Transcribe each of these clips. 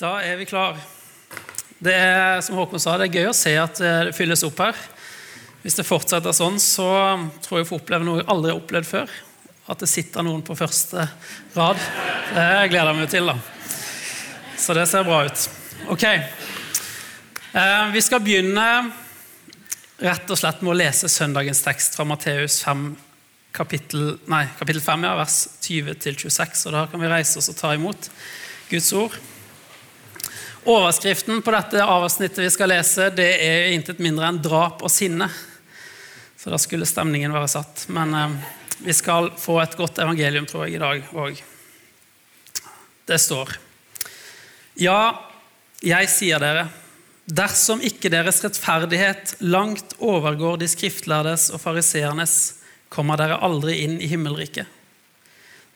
Da er vi klar. Det er som Håkon sa, det er gøy å se at det fylles opp her. Hvis det fortsetter sånn, så tror jeg vi får oppleve noe jeg aldri har opplevd før. At det sitter noen på første rad. Det gleder jeg meg til. da. Så det ser bra ut. Ok. Eh, vi skal begynne rett og slett med å lese søndagens tekst fra Matteus 5, kapittel, nei, kapittel 5, ja, vers 20-26. Og da kan vi reise oss og ta imot Guds ord. Overskriften på dette avsnittet vi skal lese, det er intet mindre enn 'drap og sinne'. Så da skulle stemningen være satt. Men eh, vi skal få et godt evangelium, tror jeg, i dag òg. Det står Ja, jeg sier dere, dersom ikke deres rettferdighet langt overgår de skriftlærdes og fariseernes, kommer dere aldri inn i himmelriket.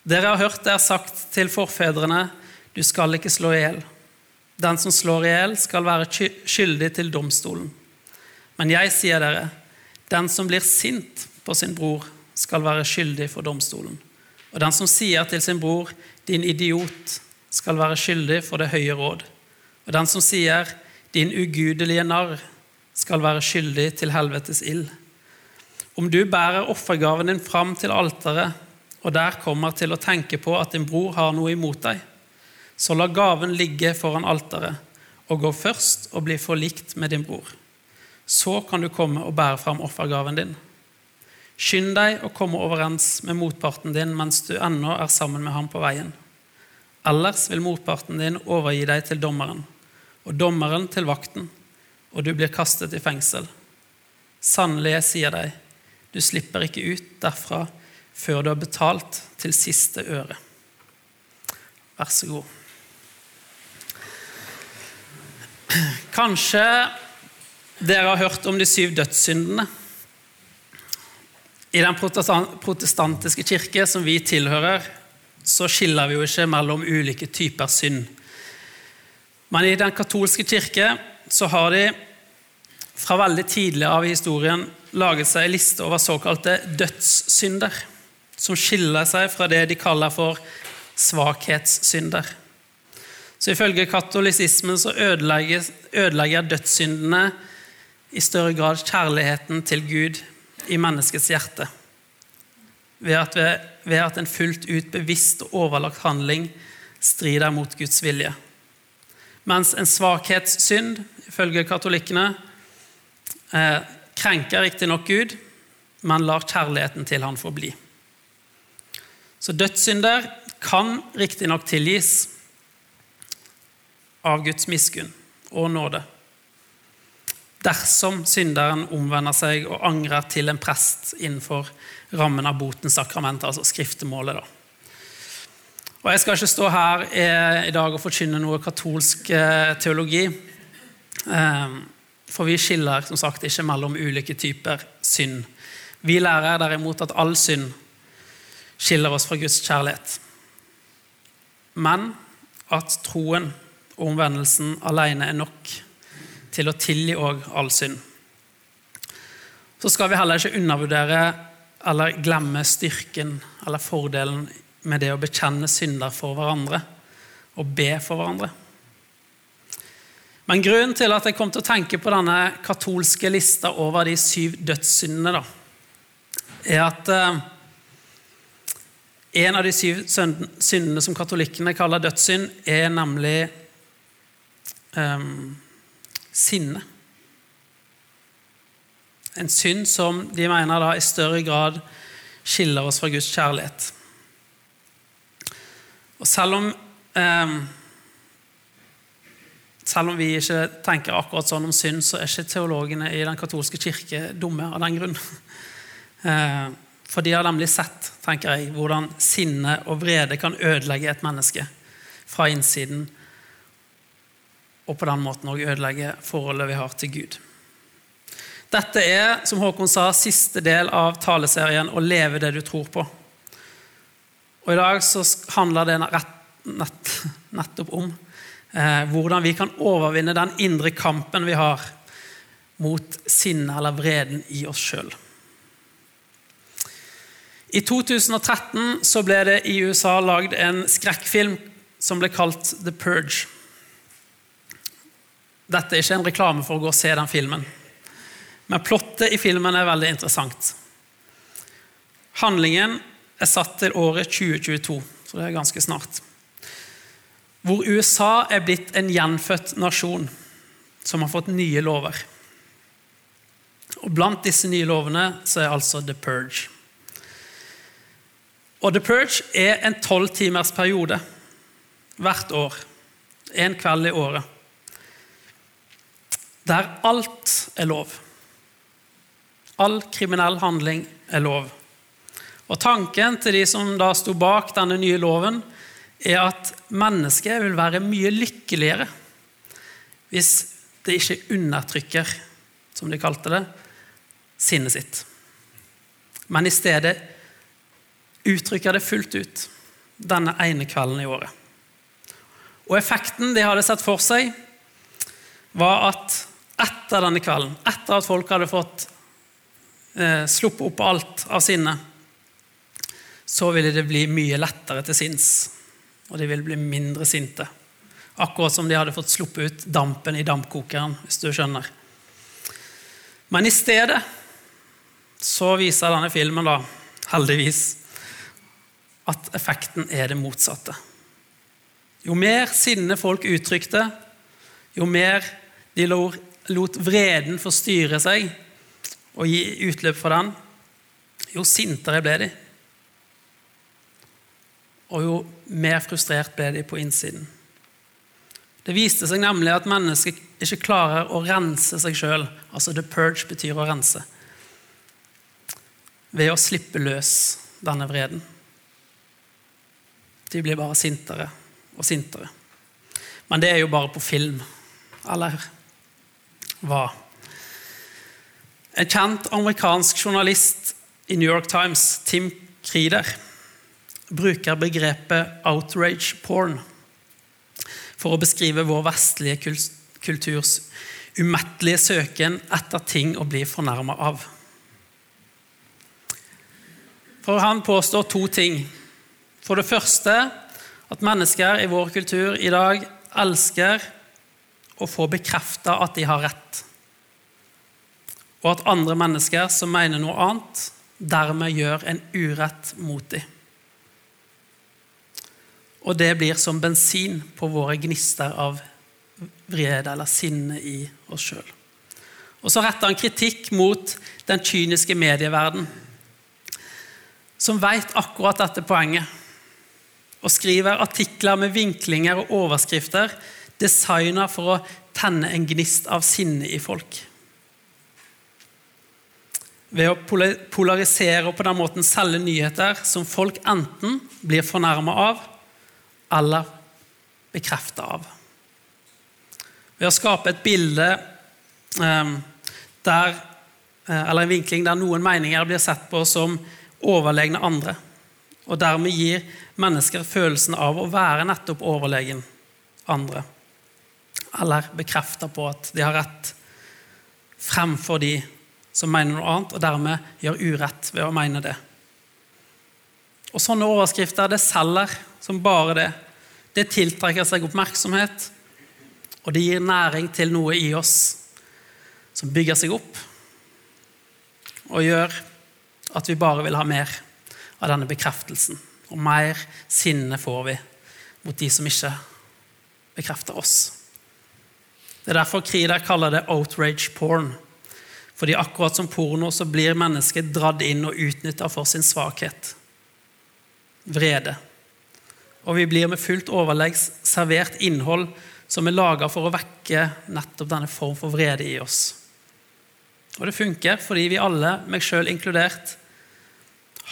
Dere har hørt det er sagt til forfedrene, du skal ikke slå i hjel. Den som slår i hjel, skal være skyldig til domstolen. Men jeg sier dere, den som blir sint på sin bror, skal være skyldig for domstolen. Og den som sier til sin bror, din idiot, skal være skyldig for det høye råd. Og den som sier, din ugudelige narr, skal være skyldig til helvetes ild. Om du bærer offergaven din fram til alteret, og der kommer til å tenke på at din bror har noe imot deg, så la gaven ligge foran alteret, og gå først og bli forlikt med din bror. Så kan du komme og bære fram offergaven din. Skynd deg å komme overens med motparten din mens du ennå er sammen med ham på veien. Ellers vil motparten din overgi deg til dommeren, og dommeren til vakten, og du blir kastet i fengsel. Sannelig, jeg sier deg, du slipper ikke ut derfra før du har betalt til siste øre. Vær så god. Kanskje dere har hørt om de syv dødssyndene. I den protestantiske kirke som vi tilhører, så skiller vi jo ikke mellom ulike typer synd. Men i den katolske kirke så har de fra veldig tidlig av historien laget seg en liste over såkalte dødssynder, som skiller seg fra det de kaller for svakhetssynder. Så Ifølge katolisismen så ødelegger, ødelegger dødssyndene i større grad kjærligheten til Gud i menneskets hjerte. Ved at, ved at en fullt ut bevisst og overlagt handling strider mot Guds vilje. Mens en svakhetssynd, ifølge katolikkene, eh, krenker riktignok Gud, men lar kjærligheten til han forbli. Så dødssynder kan riktignok tilgis, av Guds miskunn og nåde. Dersom synderen omvender seg og angrer til en prest innenfor rammen av botens sakrament, altså skriftemålet. Da. Og Jeg skal ikke stå her i dag og forkynne noe katolsk eh, teologi. Eh, for vi skiller som sagt ikke mellom ulike typer synd. Vi lærer derimot at all synd skiller oss fra Guds kjærlighet. Men at troen og omvendelsen alene er nok til å tilgi òg all synd. Så skal vi heller ikke undervurdere eller glemme styrken eller fordelen med det å bekjenne synder for hverandre og be for hverandre. Men grunnen til at jeg kom til å tenke på denne katolske lista over de syv dødssyndene, da, er at eh, en av de syv syndene som katolikkene kaller dødssynd, er nemlig um, sinne. En synd som de mener da i større grad skiller oss fra Guds kjærlighet. Og selv om, um, selv om vi ikke tenker akkurat sånn om synd, så er ikke teologene i den katolske kirke dumme av den grunn. Uh, for de har nemlig sett tenker jeg, hvordan sinne og vrede kan ødelegge et menneske fra innsiden og på den måten òg ødelegge forholdet vi har til Gud. Dette er, som Håkon sa, siste del av taleserien 'Å leve det du tror på'. Og I dag så handler det rett, nett, nettopp om eh, hvordan vi kan overvinne den indre kampen vi har mot sinnet eller vreden i oss sjøl. I 2013 så ble det i USA lagd en skrekkfilm som ble kalt The Purge. Dette er ikke en reklame for å gå og se den filmen. Men plottet i filmen er veldig interessant. Handlingen er satt til året 2022, så det er ganske snart. Hvor USA er blitt en gjenfødt nasjon som har fått nye lover. Og Blant disse nye lovene så er altså The Purge. Og The Purge er en tolvtimers periode hvert år. En kveld i året. Der alt er lov. All kriminell handling er lov. Og Tanken til de som da sto bak denne nye loven, er at mennesket vil være mye lykkeligere hvis det ikke undertrykker, som de kalte det, sinnet sitt. Men i stedet uttrykker det fullt ut denne ene kvelden i året. Og Effekten de hadde sett for seg, var at etter denne kvelden, etter at folk hadde fått eh, sluppet opp alt av sinnet, så ville det bli mye lettere til sinns, og de ville bli mindre sinte. Akkurat som de hadde fått sluppet ut dampen i dampkokeren, hvis du skjønner. Men i stedet så viser denne filmen, da, heldigvis, at effekten er det motsatte. Jo mer sinne folk uttrykte, jo mer de lot vreden forstyrre seg og gi utløp for den, jo sintere ble de og jo mer frustrert ble de på innsiden. Det viste seg nemlig at mennesker ikke klarer å rense seg sjøl. Altså the purge betyr å rense. Ved å slippe løs denne vreden. De blir bare sintere og sintere. Men det er jo bare på film. Eller hva? En kjent amerikansk journalist i New York Times, Tim Krieder, bruker begrepet 'outrage porn' for å beskrive vår vestlige kulturs umettelige søken etter ting å bli fornærma av. For Han påstår to ting. For det første at mennesker i vår kultur i dag elsker å få bekrefta at de har rett, og at andre mennesker som mener noe annet, dermed gjør en urett mot dem og det blir som bensin på våre gnister av vrede eller sinne i oss sjøl. Og så retter han kritikk mot den kyniske medieverden, som veit akkurat dette poenget, og skriver artikler med vinklinger og overskrifter designa for å tenne en gnist av sinne i folk. Ved å polarisere og på den måten selge nyheter som folk enten blir fornærma av, eller bekrefta av. Ved å skape et bilde eh, der, eller en vinkling der noen meninger blir sett på som overlegne andre, og dermed gir mennesker følelsen av å være nettopp overlegen andre, eller bekrefter på at de har rett fremfor de som mener noe annet, og dermed gjør urett ved å mene det. Og Sånne overskrifter det selger som bare det. Det tiltrekker seg oppmerksomhet, og det gir næring til noe i oss som bygger seg opp og gjør at vi bare vil ha mer av denne bekreftelsen. Og mer sinne får vi mot de som ikke bekrefter oss. Det er derfor Krida kaller det outrage porn. Fordi akkurat som porno så blir mennesket dratt inn og utnytta for sin svakhet vrede. Og vi blir med fullt overlegg servert innhold som er laga for å vekke nettopp denne form for vrede i oss. Og det funker fordi vi alle, meg sjøl inkludert,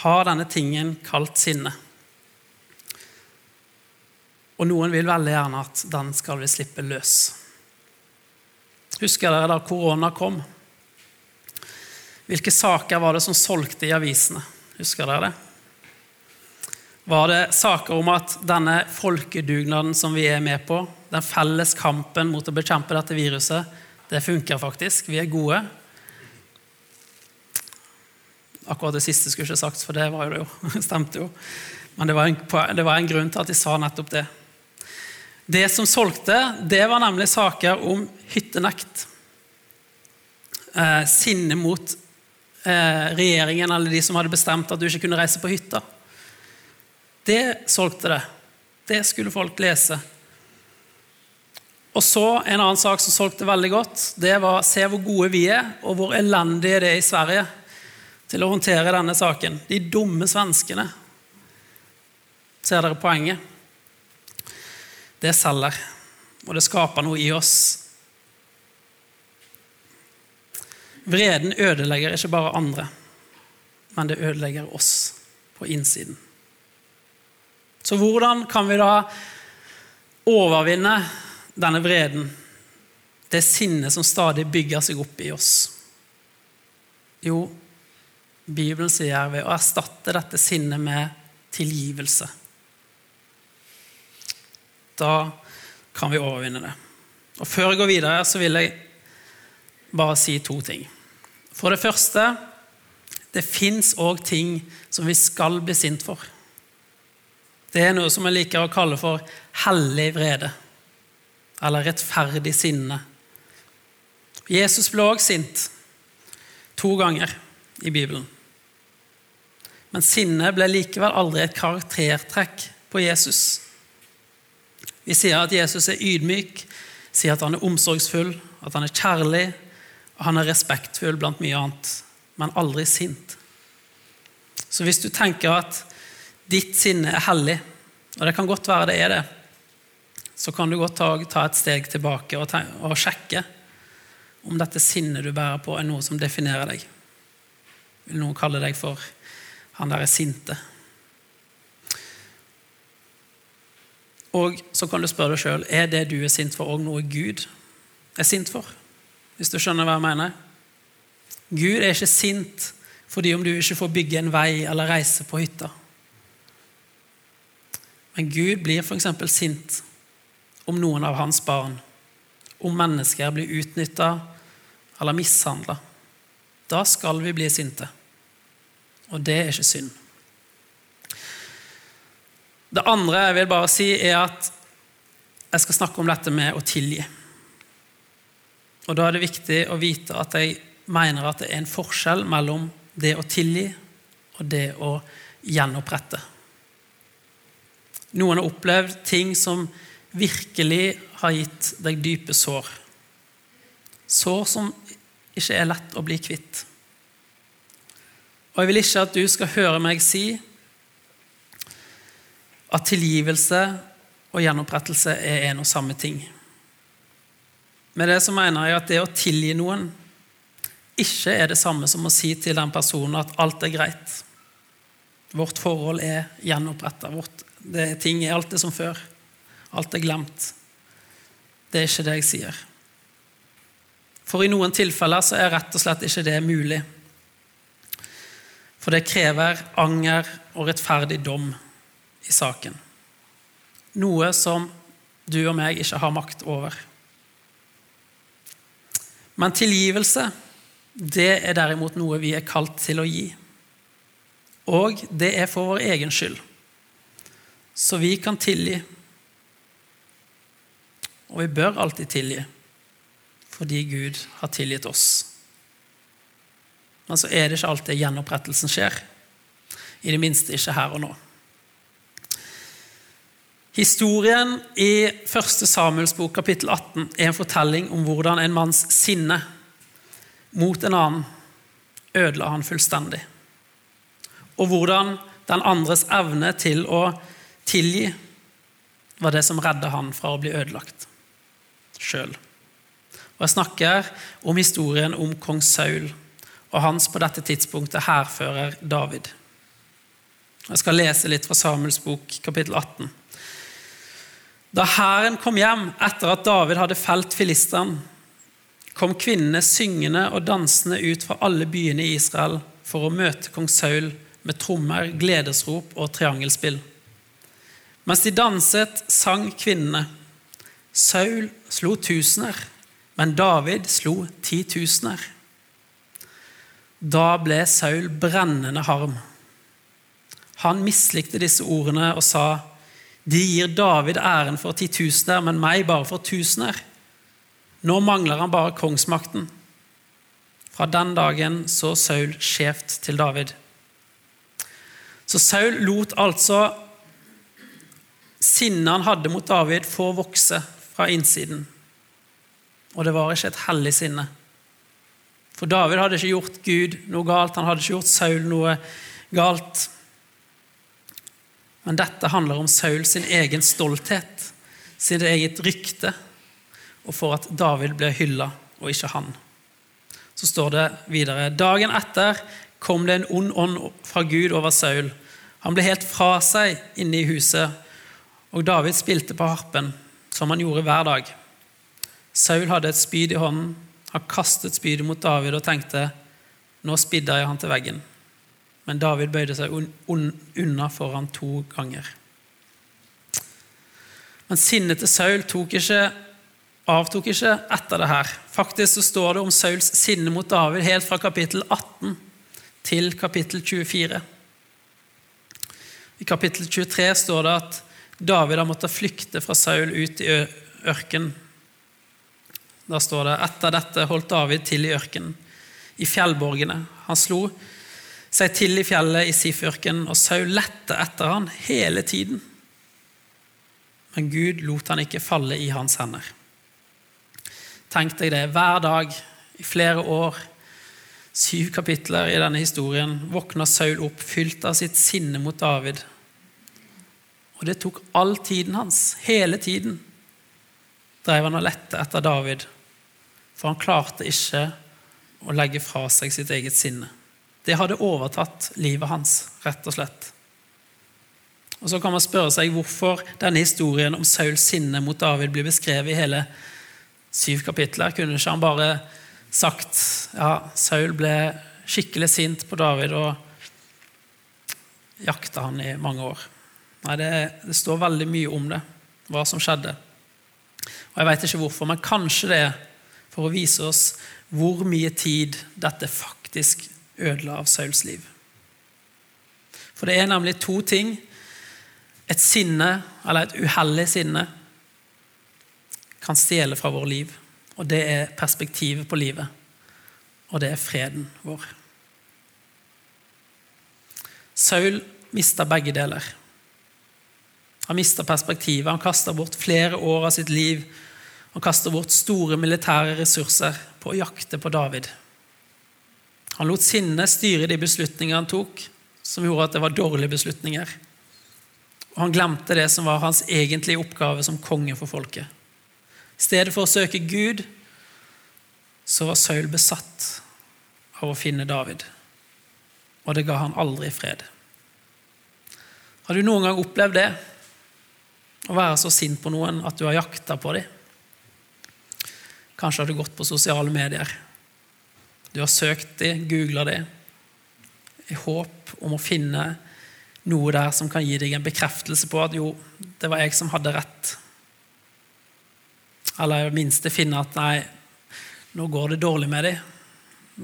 har denne tingen kalt sinne. Og noen vil veldig gjerne at den skal vi slippe løs. Husker dere da korona kom? Hvilke saker var det som solgte i avisene? Husker dere det? var det saker om at denne folkedugnaden som vi er med på, den felles kampen mot å bekjempe dette viruset, det funker faktisk. Vi er gode. Akkurat det siste skulle ikke sagt, for det jo det jo. stemte jo. Men det var, en, det var en grunn til at de sa nettopp det. Det som solgte, det var nemlig saker om hyttenekt. Eh, sinne mot eh, regjeringen eller de som hadde bestemt at du ikke kunne reise på hytta. Det solgte det. Det skulle folk lese. Og så En annen sak som solgte veldig godt, det var se hvor gode vi er, og hvor elendige det er i Sverige til å håndtere denne saken. De dumme svenskene. Ser dere poenget? Det selger, og det skaper noe i oss. Vreden ødelegger ikke bare andre, men det ødelegger oss på innsiden. Så hvordan kan vi da overvinne denne vreden, det sinnet som stadig bygger seg opp i oss? Jo, Bibelen sier ved å erstatte dette sinnet med tilgivelse. Da kan vi overvinne det. Og Før jeg går videre, så vil jeg bare si to ting. For det første det fins òg ting som vi skal bli sint for. Det er noe som jeg liker å kalle for hellig vrede eller rettferdig sinne. Jesus ble også sint to ganger i Bibelen. Men sinne ble likevel aldri et karaktertrekk på Jesus. Vi sier at Jesus er ydmyk, sier at han er omsorgsfull, at han er kjærlig, og han er respektfull blant mye annet, men aldri sint. Så hvis du tenker at ditt sinne er hellig, og det kan godt være det er det, så kan du godt ta, et steg tilbake og, ta, og, sjekke om dette sinnet du bærer på, er noe som definerer deg. Vil noen kalle deg for han der er sinte? Og så kan du spørre deg sjøl er det du er sint for, òg noe Gud er sint for. Hvis du skjønner hva jeg mener. Gud er ikke sint fordi om du ikke får bygge en vei eller reise på hytta. Men Gud blir f.eks. sint om noen av hans barn, om mennesker blir utnytta eller mishandla. Da skal vi bli sinte. Og det er ikke synd. Det andre jeg vil bare si, er at jeg skal snakke om dette med å tilgi. Og Da er det viktig å vite at jeg mener at det er en forskjell mellom det å tilgi og det å gjenopprette. Noen har opplevd ting som virkelig har gitt deg dype sår. Sår som ikke er lett å bli kvitt. Og jeg vil ikke at du skal høre meg si at tilgivelse og gjenopprettelse er en og samme ting. Med det så mener jeg at det å tilgi noen ikke er det samme som å si til den personen at alt er greit. Vårt forhold er gjenoppretta. Ting er alltid som før. Alt er glemt. Det er ikke det jeg sier. For i noen tilfeller så er rett og slett ikke det mulig. For det krever anger og rettferdig dom i saken. Noe som du og meg ikke har makt over. Men tilgivelse, det er derimot noe vi er kalt til å gi. Og det er for vår egen skyld. Så vi kan tilgi og vi bør alltid tilgi, fordi Gud har tilgitt oss. Men så er det ikke alltid gjenopprettelsen skjer. I det minste ikke her og nå. Historien i 1. Samuels bok kapittel 18 er en fortelling om hvordan en manns sinne mot en annen ødela han fullstendig. Og hvordan den andres evne til å tilgi var det som redda han fra å bli ødelagt sjøl. Jeg snakker om historien om kong Saul og hans på dette tidspunktet hærfører David. Jeg skal lese litt fra Samuels bok, kapittel 18. Da hæren kom hjem etter at David hadde felt filisteren, kom kvinnene syngende og dansende ut fra alle byene i Israel for å møte kong Saul med trommer, gledesrop og triangelspill. Mens de danset, sang kvinnene. Saul slo tusener, men David slo titusener. Da ble Saul brennende harm. Han mislikte disse ordene og sa, 'De gir David æren for titusener, men meg bare for tusener.' Nå mangler han bare kongsmakten. Fra den dagen så Saul skjevt til David. Så Saul lot altså sinnet han hadde mot David, få vokse fra innsiden. Og det var ikke et hellig sinne. For David hadde ikke gjort Gud noe galt, han hadde ikke gjort Saul noe galt. Men dette handler om Saul sin egen stolthet, sitt eget rykte, og for at David ble hylla, og ikke han. Så står det videre Dagen etter kom det en ond ånd fra Gud over Saul. Han ble helt fra seg inne i huset, og David spilte på harpen, som han gjorde hver dag. Saul hadde et spyd i hånden. Han kastet spydet mot David og tenkte, nå spidder jeg han til veggen. Men David bøyde seg unna for han to ganger. Men sinnet til Saul tok ikke, avtok ikke etter det her. Faktisk så står det om Sauls sinne mot David helt fra kapittel 18 til kapittel 24. I kapittel 23 står det at David har måttet flykte fra Saul ut i ørkenen. Da står det etter dette holdt David til i ørkenen, i fjellborgene. Han slo seg til i fjellet i Siførken, og Saul lette etter han hele tiden. Men Gud lot han ikke falle i hans hender. Tenk deg det, hver dag i flere år, syv kapitler i denne historien, våkner Saul opp fylt av sitt sinne mot David og det tok all tiden hans. Hele tiden drev han og lette etter David, for han klarte ikke å legge fra seg sitt eget sinne. Det hadde overtatt livet hans, rett og slett. Og Så kan man spørre seg hvorfor denne historien om Sauls sinne mot David blir beskrevet i hele syv kapitler. Kunne ikke han bare sagt ja, Saul ble skikkelig sint på David og jakta han i mange år? Nei, det, det, står veldig mye om det, hva som skjedde. Og Jeg vet ikke hvorfor, men kanskje det er for å vise oss hvor mye tid dette faktisk ødela av Sauls liv. For det er nemlig to ting. Et sinne, eller et uhellig sinne, kan stjele fra vår liv. Og det er perspektivet på livet. Og det er freden vår. Saul mista begge deler. Han mista perspektivet. Han kasta bort flere år av sitt liv. Han kasta bort store militære ressurser på å jakte på David. Han lot sinnet styre de beslutningene han tok, som gjorde at det var dårlige beslutninger. Og han glemte det som var hans egentlige oppgave som konge for folket. I stedet for å søke Gud, så var Saul besatt av å finne David. Og det ga han aldri fred. Har du noen gang opplevd det? Å være så sint på noen at du har jakta på dem. Kanskje har du gått på sosiale medier. Du har søkt dem, googla dem, i håp om å finne noe der som kan gi deg en bekreftelse på at jo, det var jeg som hadde rett. Eller i det minste finne at nei, nå går det dårlig med dem.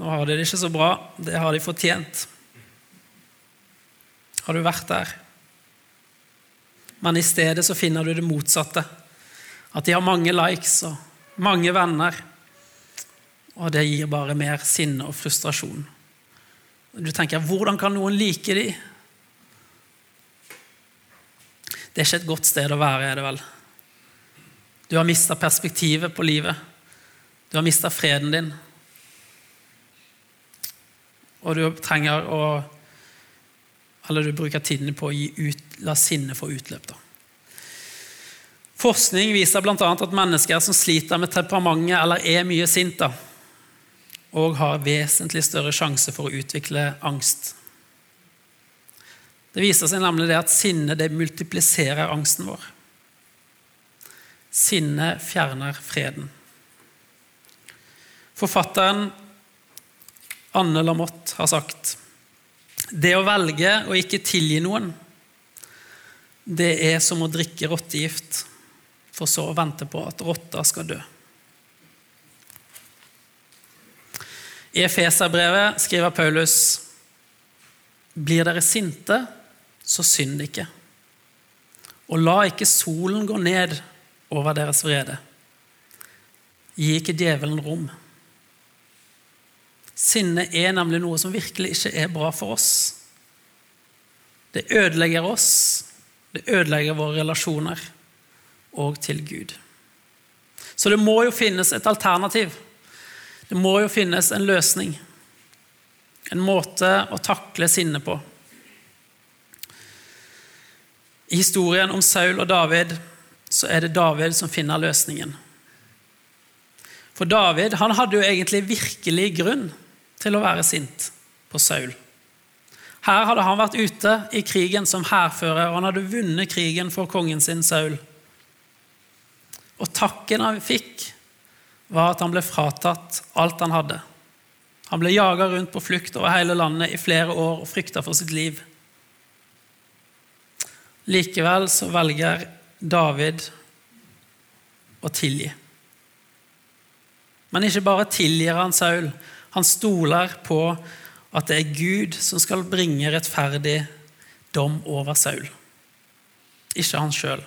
Nå har de det ikke så bra. Det har de fortjent. Har du vært der? men i stedet så finner du det motsatte. At de har mange likes og mange venner. Og det gir bare mer sinne og frustrasjon. Du tenker hvordan kan noen like de? Det er ikke et godt sted å være, er det vel. Du har mista perspektivet på livet. Du har mista freden din. Og du trenger å eller du bruker tiden på å ut, la sinnet få utløp. Da. Forskning viser bl.a. at mennesker som sliter med temperamentet eller er mye sinte, og har vesentlig større sjanse for å utvikle angst. Det viser seg nemlig det at sinne det multipliserer angsten vår. Sinne fjerner freden. Forfatteren Anne Lamotte har sagt det å velge å ikke tilgi noen, det er som å drikke rottegift, for så å vente på at rotta skal dø. I Efeserbrevet skriver Paulus.: Blir dere sinte, så synd ikke. Og la ikke solen gå ned over deres vrede. Gi ikke djevelen rom. Sinne er nemlig noe som virkelig ikke er bra for oss. Det ødelegger oss, det ødelegger våre relasjoner og til Gud. Så det må jo finnes et alternativ. Det må jo finnes en løsning. En måte å takle sinne på. I historien om Saul og David så er det David som finner løsningen. For David han hadde jo egentlig virkelig grunn til å være sint på Saul. Her hadde han vært ute i krigen som hærfører, og han hadde vunnet krigen for kongen sin, Saul. Og takken han fikk, var at han ble fratatt alt han hadde. Han ble jaga rundt på flukt over hele landet i flere år og frykta for sitt liv. Likevel så velger David å tilgi. Men ikke bare tilgir han Saul, han stoler på at det er Gud som skal bringe rettferdig dom over Saul, ikke han sjøl.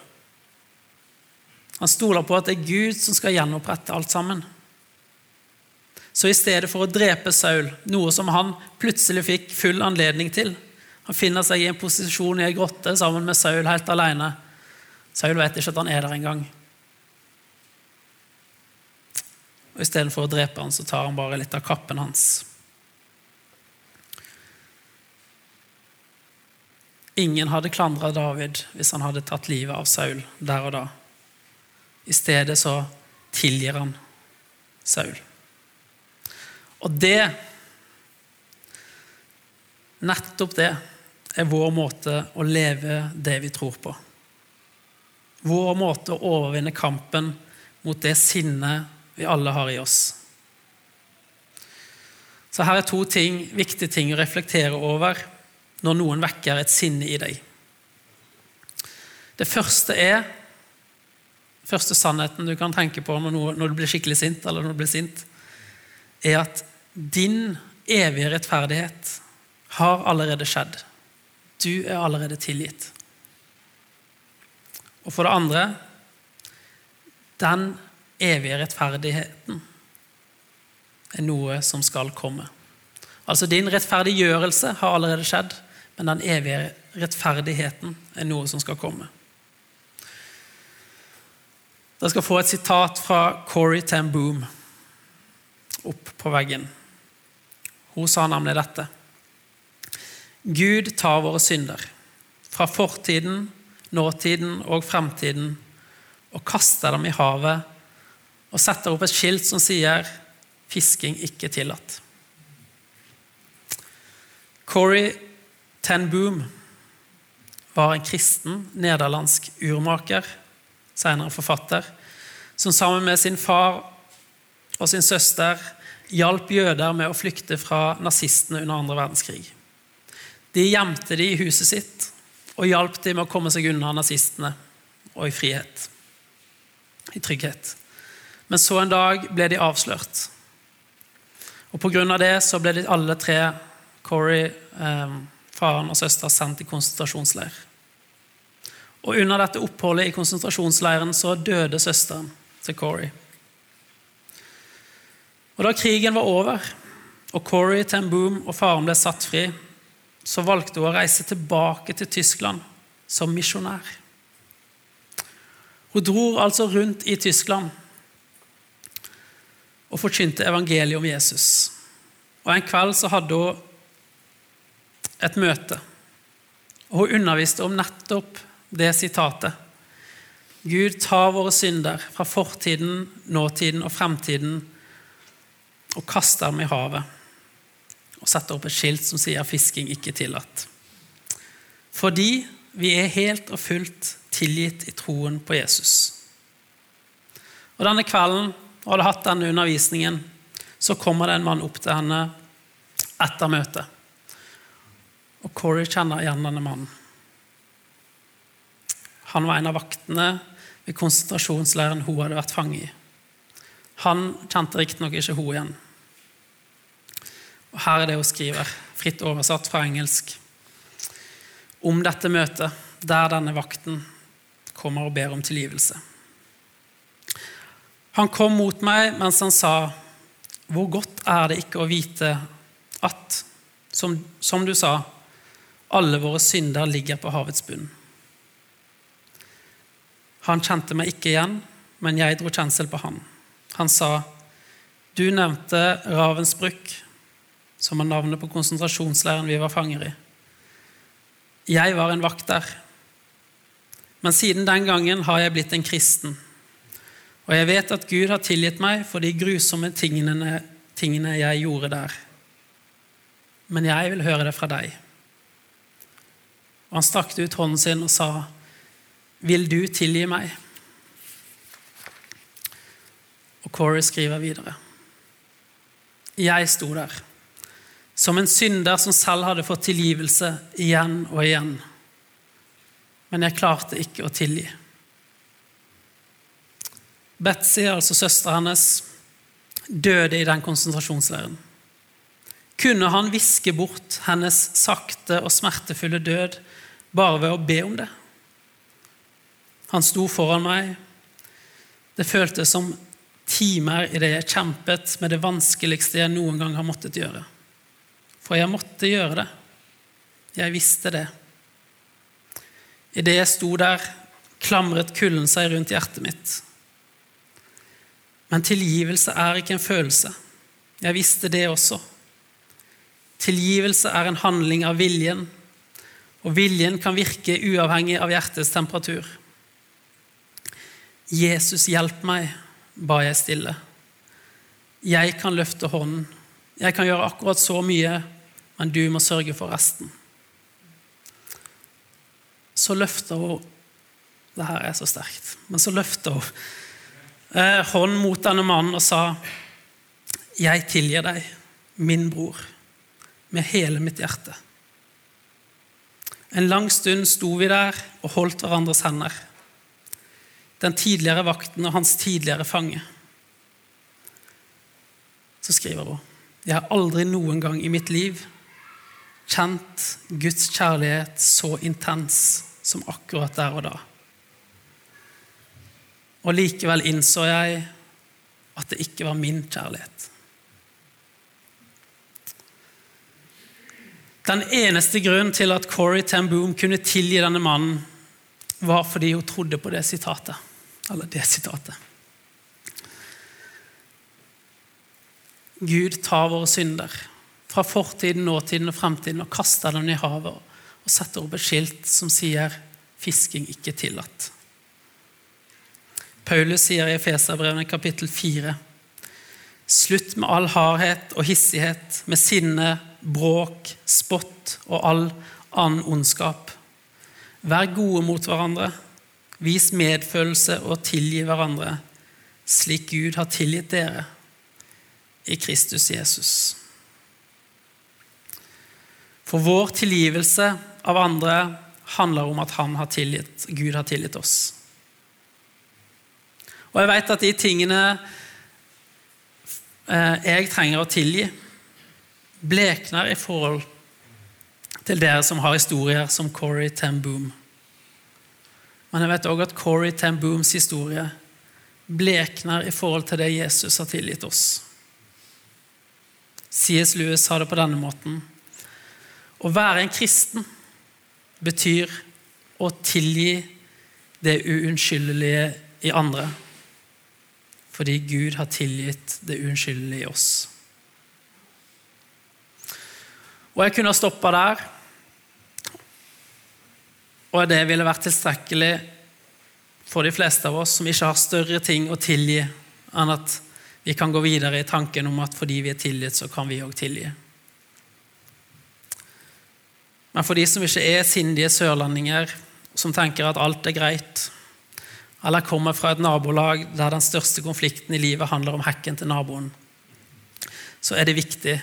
Han stoler på at det er Gud som skal gjenopprette alt sammen. Så i stedet for å drepe Saul, noe som han plutselig fikk full anledning til Han finner seg i en posisjon i ei grotte sammen med Saul helt alene. Saul vet ikke at han er der engang. Og Istedenfor å drepe han, så tar han bare litt av kappen hans. Ingen hadde klandra David hvis han hadde tatt livet av Saul der og da. I stedet så tilgir han Saul. Og det, nettopp det, er vår måte å leve det vi tror på. Vår måte å overvinne kampen mot det sinnet vi alle har i oss. Så her er to ting, viktige ting å reflektere over når noen vekker et sinne i deg. Det første er første sannheten du kan tenke på når, når du blir skikkelig sint, eller når du blir sint, er at din evige rettferdighet har allerede skjedd. Du er allerede tilgitt. Og for det andre den evige rettferdigheten er noe som skal komme. Altså Din rettferdiggjørelse har allerede skjedd men den evige rettferdigheten er noe som skal komme. Dere skal få et sitat fra Corey Ten Boom opp på veggen. Hun sa nemlig dette. Gud tar våre synder fra fortiden, nåtiden og fremtiden og kaster dem i havet og setter opp et skilt som sier 'fisking ikke tillatt'. Corey Ten Boom var en kristen nederlandsk urmaker, senere forfatter, som sammen med sin far og sin søster hjalp jøder med å flykte fra nazistene under andre verdenskrig. De gjemte de i huset sitt og hjalp de med å komme seg unna nazistene og i frihet, i trygghet. Men så en dag ble de avslørt. Og Pga. det så ble de alle tre, Corey, eh, faren og søster, sendt i konsentrasjonsleir. Og Under dette oppholdet i konsentrasjonsleiren så døde søsteren til Corey. Og Da krigen var over, og Corey Ten Boom og faren ble satt fri, så valgte hun å reise tilbake til Tyskland som misjonær. Hun dro altså rundt i Tyskland og forkynte evangeliet om Jesus. Og En kveld så hadde hun et møte. Og hun underviste om nettopp det sitatet. Gud tar våre synder fra fortiden, nåtiden og fremtiden og kaster dem i havet. Og setter opp et skilt som sier 'fisking ikke tillatt'. Fordi vi er helt og fullt tilgitt i troen på Jesus. Og Denne kvelden og hadde hatt denne undervisningen, så kommer det en mann opp til henne etter møtet. Og Corey kjenner igjen denne mannen. Han var en av vaktene ved konsentrasjonsleiren hun hadde vært fange i. Han kjente riktignok ikke hun igjen. Og Her er det hun skriver, fritt oversatt fra engelsk, om dette møtet der denne vakten kommer og ber om tilgivelse. Han kom mot meg mens han sa, Hvor godt er det ikke å vite at, som, som du sa, alle våre synder ligger på havets bunn. Han kjente meg ikke igjen, men jeg dro kjensel på han. Han sa, Du nevnte Ravensbrück, som var navnet på konsentrasjonsleiren vi var fanger i. Jeg var en vakt der. Men siden den gangen har jeg blitt en kristen. Og jeg vet at Gud har tilgitt meg for de grusomme tingene, tingene jeg gjorde der. Men jeg vil høre det fra deg. Og han strakte ut hånden sin og sa, Vil du tilgi meg? Og Corey skriver videre. Jeg sto der, som en synder som selv hadde fått tilgivelse igjen og igjen. Men jeg klarte ikke å tilgi. Betzy, altså søstera hennes, døde i den konsentrasjonsleiren. Kunne han viske bort hennes sakte og smertefulle død bare ved å be om det? Han sto foran meg. Det føltes som timer i det jeg kjempet med det vanskeligste jeg noen gang har måttet gjøre. For jeg måtte gjøre det. Jeg visste det. Idet jeg sto der, klamret kulden seg rundt hjertet mitt. Men tilgivelse er ikke en følelse. Jeg visste det også. Tilgivelse er en handling av viljen, og viljen kan virke uavhengig av hjertets temperatur. Jesus, hjelp meg, ba jeg stille. Jeg kan løfte hånden. Jeg kan gjøre akkurat så mye, men du må sørge for resten. Så løfter hun Det her er så sterkt. Men så løfter hun eh, hånd mot denne mannen og sa, 'Jeg tilgir deg, min bror, med hele mitt hjerte.' En lang stund sto vi der og holdt hverandres hender. Den tidligere vakten og hans tidligere fange. Så skriver hun, 'Jeg har aldri noen gang i mitt liv kjent Guds kjærlighet så intens som akkurat der og da.' Og likevel innså jeg at det ikke var min kjærlighet. Den eneste grunnen til at Corey Ten Boom kunne tilgi denne mannen, var fordi hun trodde på det sitatet. Eller det sitatet. Gud tar våre synder fra fortiden, nåtiden og fremtiden og kaster dem i havet og setter opp et skilt som sier 'fisking ikke tillatt'. Paulus sier i Efeserbrevene kapittel 4.: Slutt med all hardhet og hissighet, med sinne, bråk, spott og all annen ondskap. Vær gode mot hverandre, vis medfølelse og tilgi hverandre, slik Gud har tilgitt dere i Kristus Jesus. For vår tilgivelse av andre handler om at har tilgitt, Gud har tilgitt oss. Og jeg vet at de tingene eh, jeg trenger å tilgi, blekner i forhold til dere som har historier som Corey Ten Boom. Men jeg vet òg at Corey Ten Booms historie blekner i forhold til det Jesus har tilgitt oss. C.S. Lewis sa det på denne måten. Å være en kristen betyr å tilgi det uunnskyldelige i andre fordi Gud har tilgitt det unnskyldelige i oss. Og jeg kunne ha stoppa der, og det ville vært tilstrekkelig for de fleste av oss som ikke har større ting å tilgi enn at vi kan gå videre i tanken om at fordi vi er tilgitt, så kan vi òg tilgi. Men for de som ikke er sindige sørlendinger, som tenker at alt er greit, eller kommer fra et nabolag der den største konflikten i livet handler om hekken til naboen, så er det viktig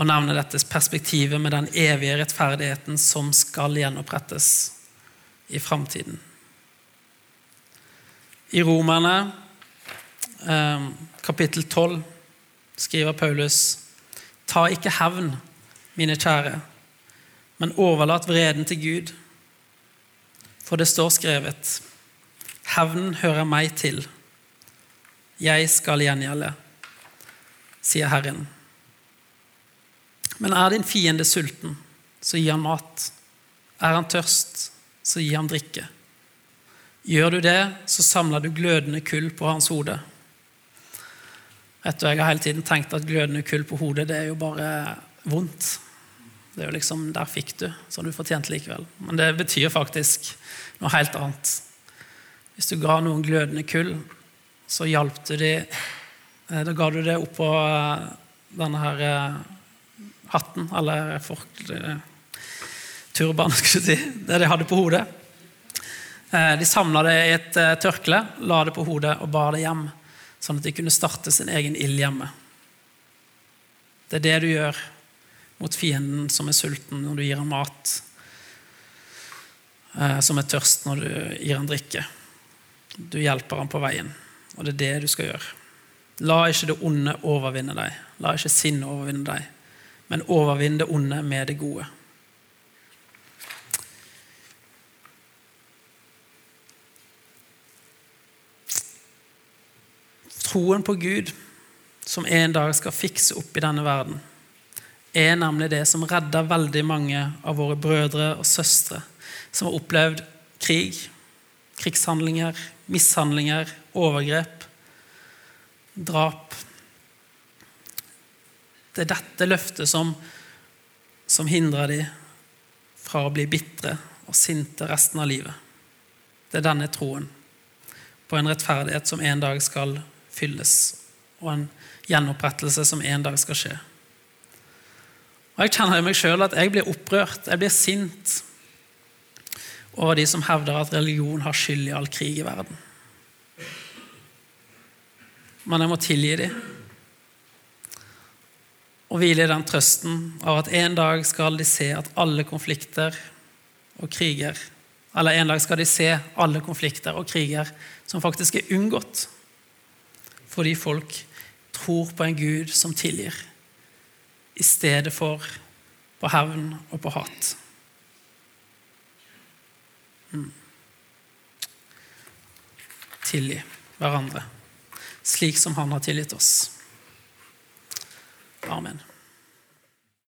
å nevne dette perspektivet med den evige rettferdigheten som skal gjenopprettes i framtiden. I Romerne eh, kapittel 12 skriver Paulus.: Ta ikke hevn, mine kjære, men overlat vreden til Gud. For det står skrevet:" Hevnen hører meg til. jeg skal gjengjelde, sier Herren. Men er din fiende sulten, så gi han mat. Er han tørst, så gi ham drikke. Gjør du det, så samler du glødende kull på hans hode. Vet du, Jeg har hele tiden tenkt at glødende kull på hodet det er jo bare vondt. Det er jo liksom, Der fikk du, som du fortjente likevel. Men det betyr faktisk noe helt annet. Hvis du ga noen glødende kull, så hjalp du de eh, Da ga du det oppå eh, denne her eh, hatten, eller folk, turban, skal du si, det de hadde på hodet. De samla det i et tørkle, la det på hodet og bar det hjem sånn at de kunne starte sin egen ild hjemme. Det er det du gjør mot fienden som er sulten, når du gir ham mat, eh, som er tørst når du gir ham drikke. Du hjelper ham på veien, og det er det du skal gjøre. La ikke det onde overvinne deg. La ikke sinnet overvinne deg, men overvinn det onde med det gode. Troen på Gud, som en dag skal fikse opp i denne verden, er nemlig det som redder veldig mange av våre brødre og søstre som har opplevd krig, krigshandlinger, mishandlinger, overgrep, drap. Det er dette løftet som, som hindrer dem fra å bli bitre og sinte resten av livet. Det er denne troen på en rettferdighet som en dag skal fylles, og en gjenopprettelse som en dag skal skje. Og Jeg kjenner i meg sjøl at jeg blir opprørt, jeg blir sint over de som hevder at religion har skyld i all krig i verden. Men jeg må tilgi dem og hvile i den trøsten av at en dag skal de se at alle konflikter og kriger Eller en dag skal de se alle konflikter og kriger som faktisk er unngått fordi folk tror på en Gud som tilgir, i stedet for på hevn og på hat. Mm. Tilgi hverandre, slik som Han har tilgitt oss. Amen.